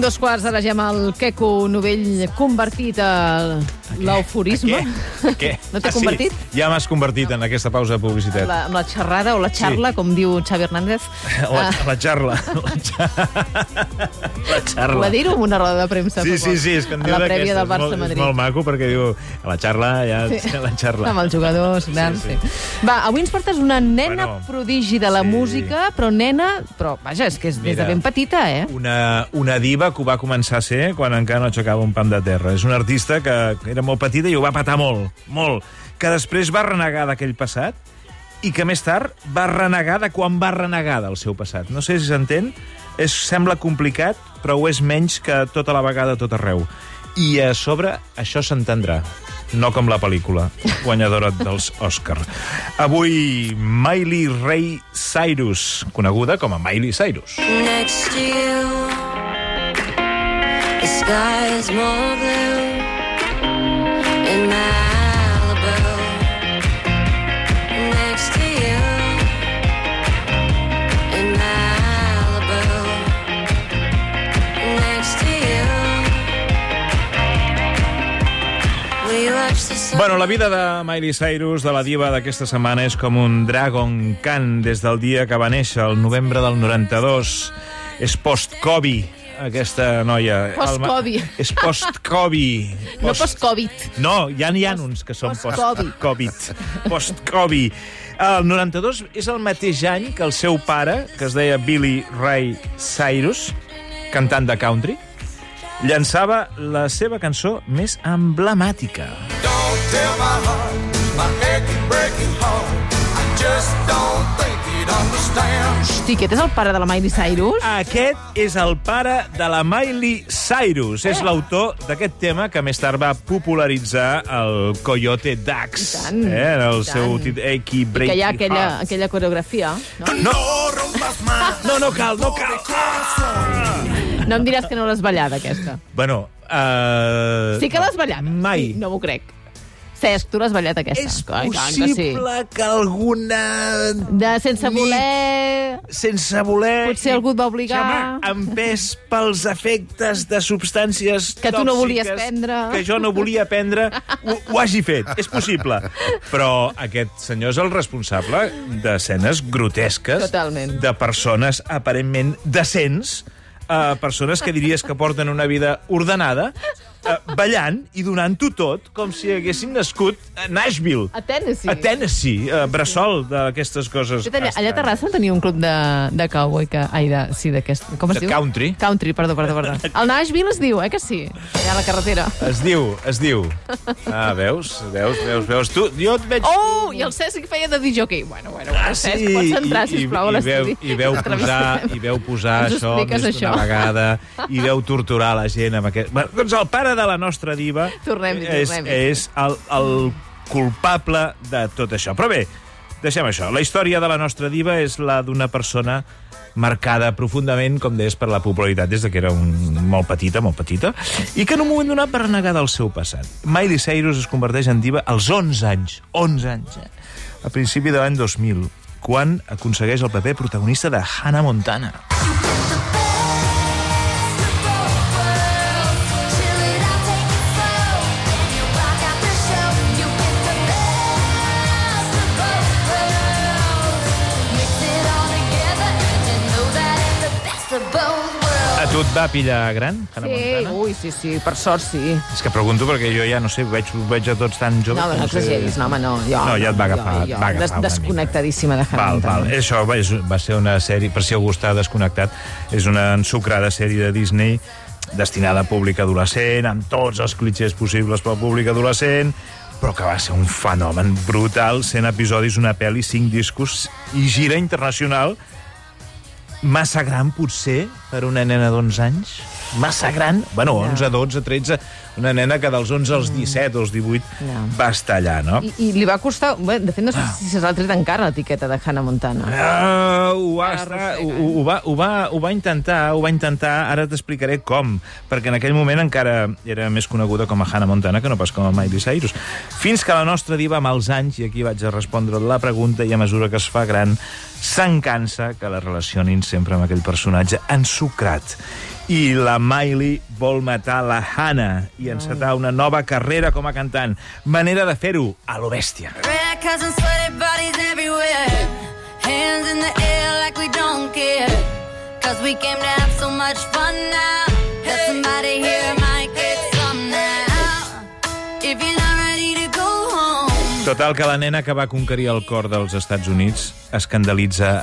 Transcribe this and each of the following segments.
En punt dos quarts, ara ja amb el Queco Novell convertit a l'euforisme. Què? No t'he Ah, sí, convertit? Ja m'has convertit en aquesta pausa de publicitat. La, amb la xerrada o la xarla, com diu Xavi Hernández. La, Ah, la xarla. La, xa... la xarla. va dir-ho en una roda de premsa. Sí, sí, sí, és que a diu d'aquestes. del És molt- Barça-Madrid. És molt maco perquè diu la xarla, ja sí. la xarla. Amb els jugadors, grans, sí, Sí, sí. Va, avui ens portes una nena Bueno, prodigi de la sí. música, però nena... Però, vaja, és que és des Mira. de ben petita, eh? Una, una diva ho va començar a ser quan encara no aixecava un pam de terra. És una artista que era molt petita i ho va patar molt, molt. Que després va renegar d'aquell passat i que més tard va renegar de quan va renegar del seu passat. No sé si s'entén, és, sembla complicat, però ho és menys que tota la vegada tot arreu. I a sobre això s'entendrà, no com la pel·lícula guanyadora dels Òscar. Avui, Miley Ray Cyrus, coneguda com a Miley Cyrus. next you. The sky is more blue in. Next to you in. Next to you. Bueno, la vida de Miley Cyrus, de la diva d'aquesta setmana, és com un Dragon Khan des del dia que va néixer, el novembre del 92. És post-Covid, aquesta noia. Post-Covid. És post-Covid. No post-Covid. No, ja n'hi ha uns que són Post-Covid. post-Covid. Post-Covid. El 92 és el mateix any que el seu pare, que es deia Billy Ray Cyrus, cantant de country, llançava la seva cançó més emblemàtica. Don't tell my heart, my aching, breaking heart. I just don't think aquest és el pare de la Miley Cyrus? Aquest és el pare de la Miley Cyrus. És l'autor d'aquest tema que més tard va popularitzar el Coyote Dax. I tant, eh, en el i seu tit Achy I Breaky que hi ha aquella, Heart. aquella coreografia. No? No, no, no cal, no cal. no em diràs que no l'has ballada, aquesta. Bueno, uh, Sí que l'has ballat? Mai. Sí, no m'ho crec. Cesc, tu l'has ballat, aquesta? És Ai, tant que sí. possible que alguna... De sense voler... Sense voler... Potser algú et va obligar. Xama, empès pels efectes de substàncies Que tu no volies prendre. Que jo no volia prendre, ho, ho hagi fet. És possible. Però aquest senyor és el responsable d'escenes grotesques Totalment. de persones aparentment decents, eh, persones que diries que porten una vida ordenada, eh, ballant i donant-ho tot com si haguessin nascut a Nashville. A Tennessee. A Tennessee, a Bressol, d'aquestes coses. De fet, allà, a. Terrassa tenia un club de, de cowboy que... Ai, de, sí, d'aquest... Com es De diu? country. Country, perdó, perdó, perdó. El Nashville es diu, eh, que sí? Allà a la carretera. Es diu, es diu. Ah, veus? Veus, veus, veus. Tu, jo et veig... Oh, i el Cesc feia de DJ. Bueno, bueno, bueno, Cesc, pots entrar, sisplau, a Ah, i, veu, l'estudi. i veu posar, i veu posar Ens això més d'una vegada, i veu torturar la gent amb aquest... Bueno, doncs el pare de la nostra diva Tornem-hi, és, tornem-hi. és el, el culpable de tot això. Però bé, deixem això. La història de la nostra diva és la d'una persona marcada profundament, com deies, per la popularitat des de que era un, molt petita, molt petita, i que en un moment donat va renegar del seu passat. Miley Cyrus es converteix en diva als 11 anys. 11 anys, eh? A principi de l'any 2000, quan aconsegueix el paper protagonista de Hannah Montana. A tu et va pillar gran, Hannah Sí, Montana? ui, sí, sí, per sort sí. És que pregunto perquè jo ja no sé, veig, veig a tots tan joves... No, no sé- exageris, no, home, no. Jo, No, ja et va agafar, jo, et jo, va agafar des, desconnectadíssima de Hannah Val, Montana. val. Això va, és, va ser una sèrie, per si algú està desconnectat, és una ensucrada sèrie de Disney destinada a públic adolescent, amb tots els clitxers possibles pel públic adolescent, però que va ser un fenomen brutal, 100 episodis, una pel·li, 5 discos, i gira internacional, massa gran, potser, per una nena d'11 anys? Massa gran? Bueno, 11, 12, 13... Una nena que dels 11 als 17 o als 18 No. va estar allà, no? I, I li va costar... Bé, de fet, no sé si se l'ha tret encara l'etiqueta de Hannah Montana. Ah, ho, va estar, arrossega, ho, ho, va, ho, va, ho va intentar, ho va intentar, ara t'explicaré com, perquè en aquell moment encara era més coneguda com a Hannah Montana que no pas com a Miley Cyrus. Fins que la nostra diva, amb els anys, i aquí vaig a respondre la pregunta, i a mesura que es fa gran, se'n cansa que la relacionin sempre amb aquell personatge ensucrat. I la Miley vol matar la Hannah i encetar una nova carrera com a cantant. Manera de fer-ho a lo bèstia. Red cups and sweaty bodies everywhere. Hands in the air like we don't care. Cause we came to have so much fun now. Total, que la nena que va conquerir el cor dels Estats Units escandalitza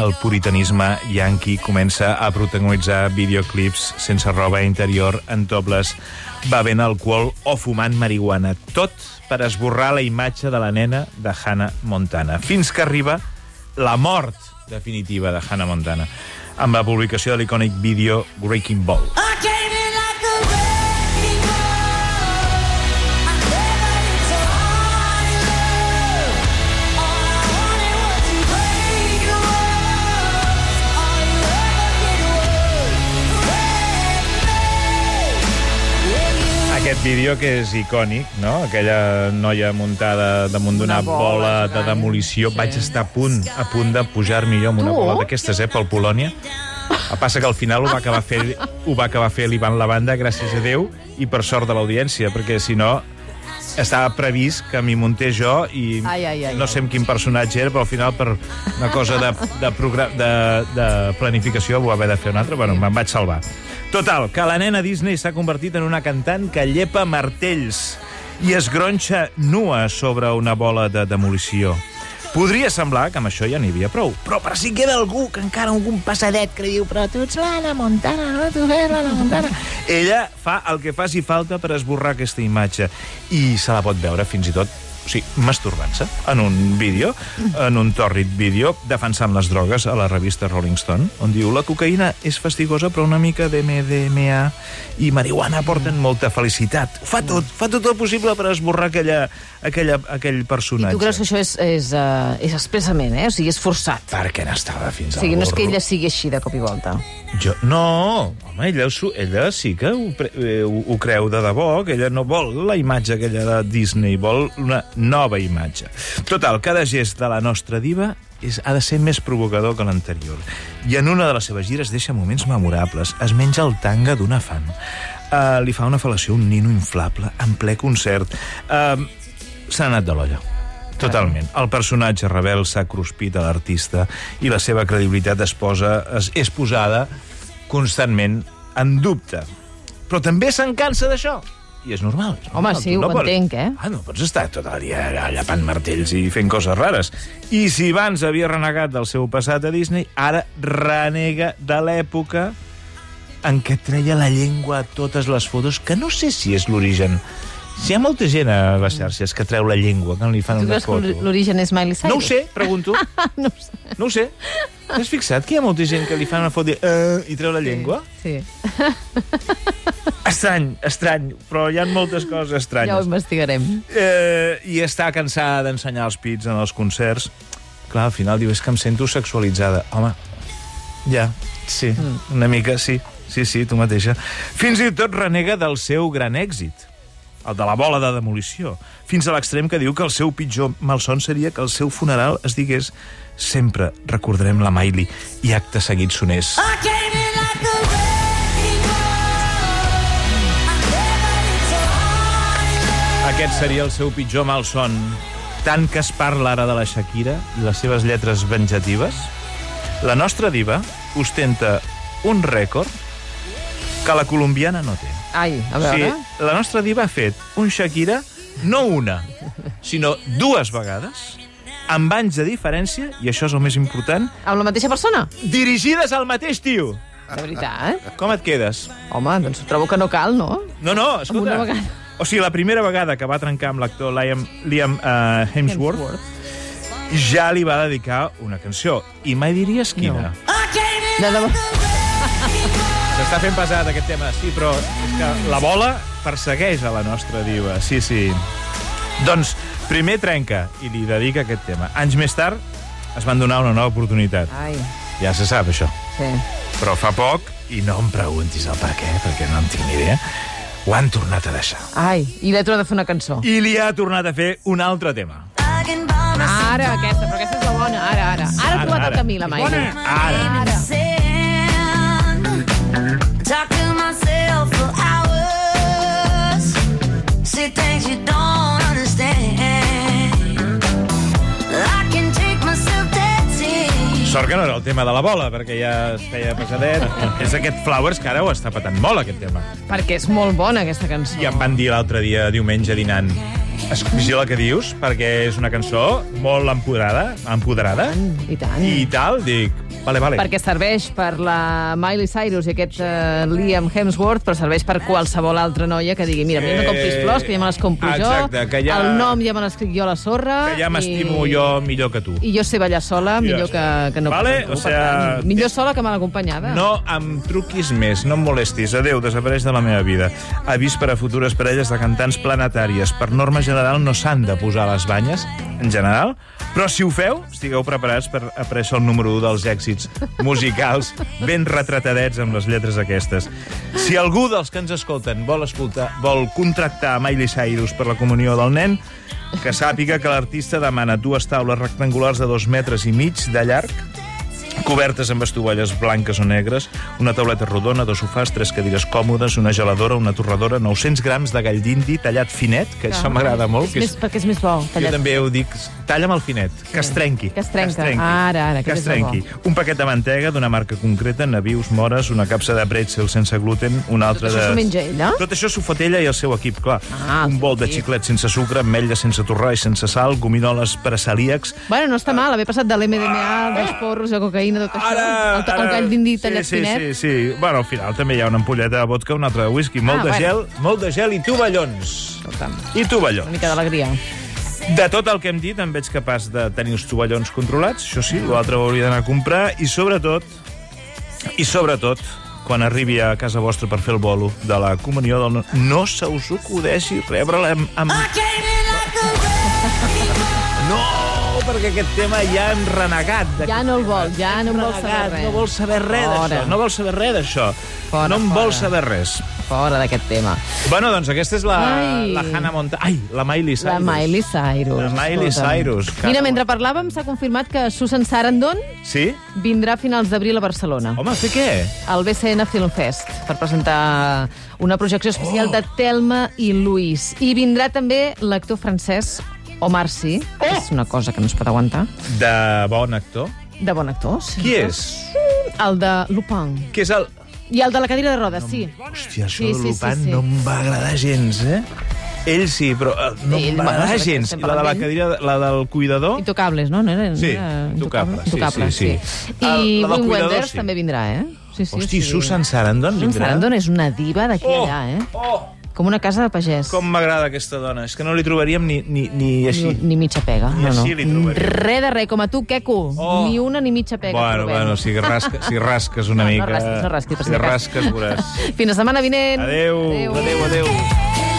el puritanisme yanqui, comença a protagonitzar videoclips sense roba interior, en tobles, bevent alcohol o fumant marihuana. Tot per esborrar la imatge de la nena de Hannah Montana. Fins que arriba la mort definitiva de Hannah Montana amb la publicació de l'icònic vídeo Breaking Ball. I Aquest vídeo que és icònic, no? Aquella noia muntada damunt d'una Una bola bola de demolició. Sí. Vaig estar a punt, a punt de pujar-m'hi jo amb una Tu? bola d'aquestes, eh, pel Polònia. El passa que al final ho va acabar fer, ho va acabar fer l'Ivan Lavanda, gràcies a Déu, i per sort de l'audiència, perquè si no estava previst que m'hi muntés jo i Ai, ai, ai, no sé amb quin personatge era, però al final per una cosa de, de, de, de planificació ho va haver de fer un altre. Bueno, me'n vaig salvar. Total, que la nena Disney s'ha convertit en una cantant que llepa martells i es gronxa nua sobre una bola de demolició. Podria semblar que amb això ja n'hi havia prou, però per si queda algú que encara algun passadet que li diu però tu ets l'Anna Montana, no? Tu ets l'Anna Montana. Ella fa el que faci falta per esborrar aquesta imatge i se la pot veure fins i tot o sigui, masturbant-se en un vídeo, en un tòrrid vídeo, defensant les drogues a la revista Rolling Stone, on diu la cocaïna és fastigosa, però una mica de MDMA i marihuana porten molta felicitat. Ho Fa tot, fa tot el possible per esborrar aquella, aquella, aquell I personatge. tu creus que això és, és, uh, és expressament, eh? O sigui, és forçat. Perquè n'estava fins O sigui, no és que ella sigui així de cop i volta. Jo, no, home, ella, ella sí que ho, eh, ho, ho creu de debò, que ella no vol la imatge aquella de Disney, vol una nova imatge. Total, cada gest de la nostra diva és, ha de ser més provocador que l'anterior. I en una de les seves gires deixa moments memorables. Es menja el tanga d'una fan. Uh, li fa una fal·lació un nino inflable en ple concert. Uh, S'ha anat de l'olla. Totalment. El personatge rebel s'ha cruspit a l'artista i la seva credibilitat es posa, es, és posada constantment en dubte. Però també se'n cansa d'això. I és normal. És Home, normal. sí, Tu ho entenc, eh? Ah, no pots estar tot el dia llapant martells i fent coses rares. I si abans havia renegat del seu passat a Disney, ara renega de l'època en què treia la llengua a totes les fotos, que no sé si és l'origen. Si hi ha molta gent a les xarxes que treu la llengua quan li fan Tu una que foto. l'origen és Miley Cyrus? No ho sé, pregunto. no ho sé. No ho sé. T'has fixat que hi ha molta gent que li fan una foto i, uh, i treu la llengua? Sí, Estrany, estrany, però hi ha moltes coses ja ho estranyes. investigarem. Eh, I està cansada d'ensenyar els pits en els concerts. Clar, al final diu, és que em sento sexualitzada. Home, ja, sí, Mm. una mica, sí. Sí, sí, tu mateixa. Fins i tot renega del seu gran èxit, el de la bola de demolició, fins a l'extrem que diu que el seu pitjor malson seria que el seu funeral es digués sempre recordarem la Miley i acte seguit sonés. I. Aquest seria el seu pitjor malson. Tant que es parla ara de la Shakira i les seves lletres venjatives, la nostra diva ostenta un rècord que la colombiana no té. Ai, a veure... sigui, la nostra diva ha fet un Shakira no una, sinó dues vegades, amb anys de diferència, i això és el més important, Amb la mateixa persona? dirigides al mateix tio. De veritat, eh? Com et quedes? Home, doncs trobo que no cal, no? No, no, escolta. una vegada. O sigui, la primera vegada que va trencar amb l'actor Liam, Liam uh, Hemsworth, ja li va dedicar una cançó. I mai diries quina. No. De debò. S'està fent pesat aquest tema, sí, però és que la bola persegueix a la nostra diva. Sí, sí. Doncs primer trenca i li dedica aquest tema. Anys més tard es van donar una nova oportunitat. Ai, Ja se sap, això. sí. Però fa poc, i no em preguntis el per què, perquè no en tinc ni idea, ho han tornat a deixar. Ai, i l'he trobat a fer una cançó. I li ha tornat a fer un altre tema. Ara, aquesta, però aquesta és la bona, ara, ara. Ara ha trobat el camí, la Miley. Ara. in Sort que no era el tema de la bola, perquè ja es feia pesadet. és aquest Flowers que ara ho està patant molt, aquest tema. Perquè és molt bona, aquesta cançó. I em van dir l'altre dia, diumenge, dinant, es vigila que dius, perquè és una cançó molt empoderada, empoderada, I tant. i tal, dic, vale, vale. Perquè serveix per la Miley Cyrus i aquest uh, Liam Hemsworth, però serveix per qualsevol altra noia que digui mira, a mi no compris Eh, flors, que ja me les compro exacte, jo, que ja- el nom ja me l'escric jo a la sorra... Que ja m'estimo i... jo millor que tu. I jo sé ballar sola, millor que, que no Vale, tu. o sea, tant, millor sola que mal acompanyada. No em truquis més, no em molestis. Adéu, desapareix de la meva vida. Avís per a futures parelles de cantants planetàries. Per norma general no s'han de posar les banyes, en general, però si ho feu, estigueu preparats per aparèixer el número 1 dels èxits musicals ben retratadets amb les lletres aquestes. Si algú dels que ens escolten vol escoltar, vol contractar Miley Cyrus per la comunió del nen, que sàpiga que l'artista demana dues taules rectangulars de dos metres i mig de llarg, cobertes amb estovalles blanques o negres, una tauleta rodona, dos sofàs, tres cadires còmodes, una geladora, una torradora, 900 grams de gall d'indi tallat finet, que això m'agrada molt. És Que més, perquè és més bo. jo Tallat. també ho dic, talla'm el finet, que es trenqui. Que es trenca. Ara, ara, que aquest es és trenqui. Un paquet de mantega d'una marca concreta, navius, mores, una capsa de pretzel sense gluten, una altra Tot això de... s'ho menja ella? Tot això s'ho fot ella i el seu equip, clar. Ah, un bol de equip. xiclets sense sucre, ametlla sense torrar i sense sal, gominoles per a celíacs, Bueno, no està mal, haver passat de l'MDMA, dels porros, de cocaïna, tot això. el, el gall d'indi tallat sí, sí, finet. Sí, sí, Bueno, al final també hi ha una ampolleta de vodka, una altra de whisky, molt Ah, de bueno. gel, molt de gel i tovallons. Escolta'm, I una tovallons. mica d'alegria. De tot el que hem dit, em veig capaç de tenir els tovallons controlats, això sí, l'altre ho hauria d'anar a comprar, i sobretot, i sobretot, quan arribi a casa vostra per fer el bolo de la comunió del... no- No se us acudeixi rebre-la amb, amb... I No, perquè aquest tema ja hem renegat. Ja no el vol, ja no en vol saber res. No vol saber res d'això, no vol saber res d'això. No en vol fora. saber res. Fora d'aquest tema. Bueno, doncs aquesta és la, Ai. la Hannah Montana. Ai, la Miley Cyrus. La Miley Cyrus. La Miley. Cyrus. Mira, mentre parlàvem s'ha confirmat que Susan Sarandon Sí? vindrà a finals d'abril a Barcelona. Home, fer què? al BCN Film Fest per presentar una projecció especial Oh. de Telma i Luis. I vindrà també l'actor francès Omar Sy, que Oh. és una cosa que no es pot aguantar, De bon actor. de bon actor. Sí. Qui és? El de Lupin. Qui és el... I el de la cadira de rodes, sí. Hòstia, això Sí, de sí, Lupin sí, sí. no em va agradar gens, eh? Ell sí, però eh, no Ell, em va bueno, agradar gens. la de la cadira, la del cuidador... Intocables, no? no era, Sí, no era Intocable, sí, Intocable, sí, sí. I Wim Wenders sí. també vindrà, eh? Sí, sí, Hosti, sí. Susan Sarandon Susan vindrà? Sarandon és una diva d'aquí Oh, allà, eh? oh, Com una casa de pagès. com m'agrada aquesta dona. És que no li trobaríem ni, ni, ni així. Ni, ni mitja pega. Ni no, no. així li trobaria. Res de res, com a tu, Queco. Oh. Ni una ni mitja pega. Bueno, trobem. bueno, si, rasca, si rasques una No, no mica... rasquis, no rasquis, per si si rasques, veuràs. Fins la setmana vinent. Adéu, adéu, adéu. adéu.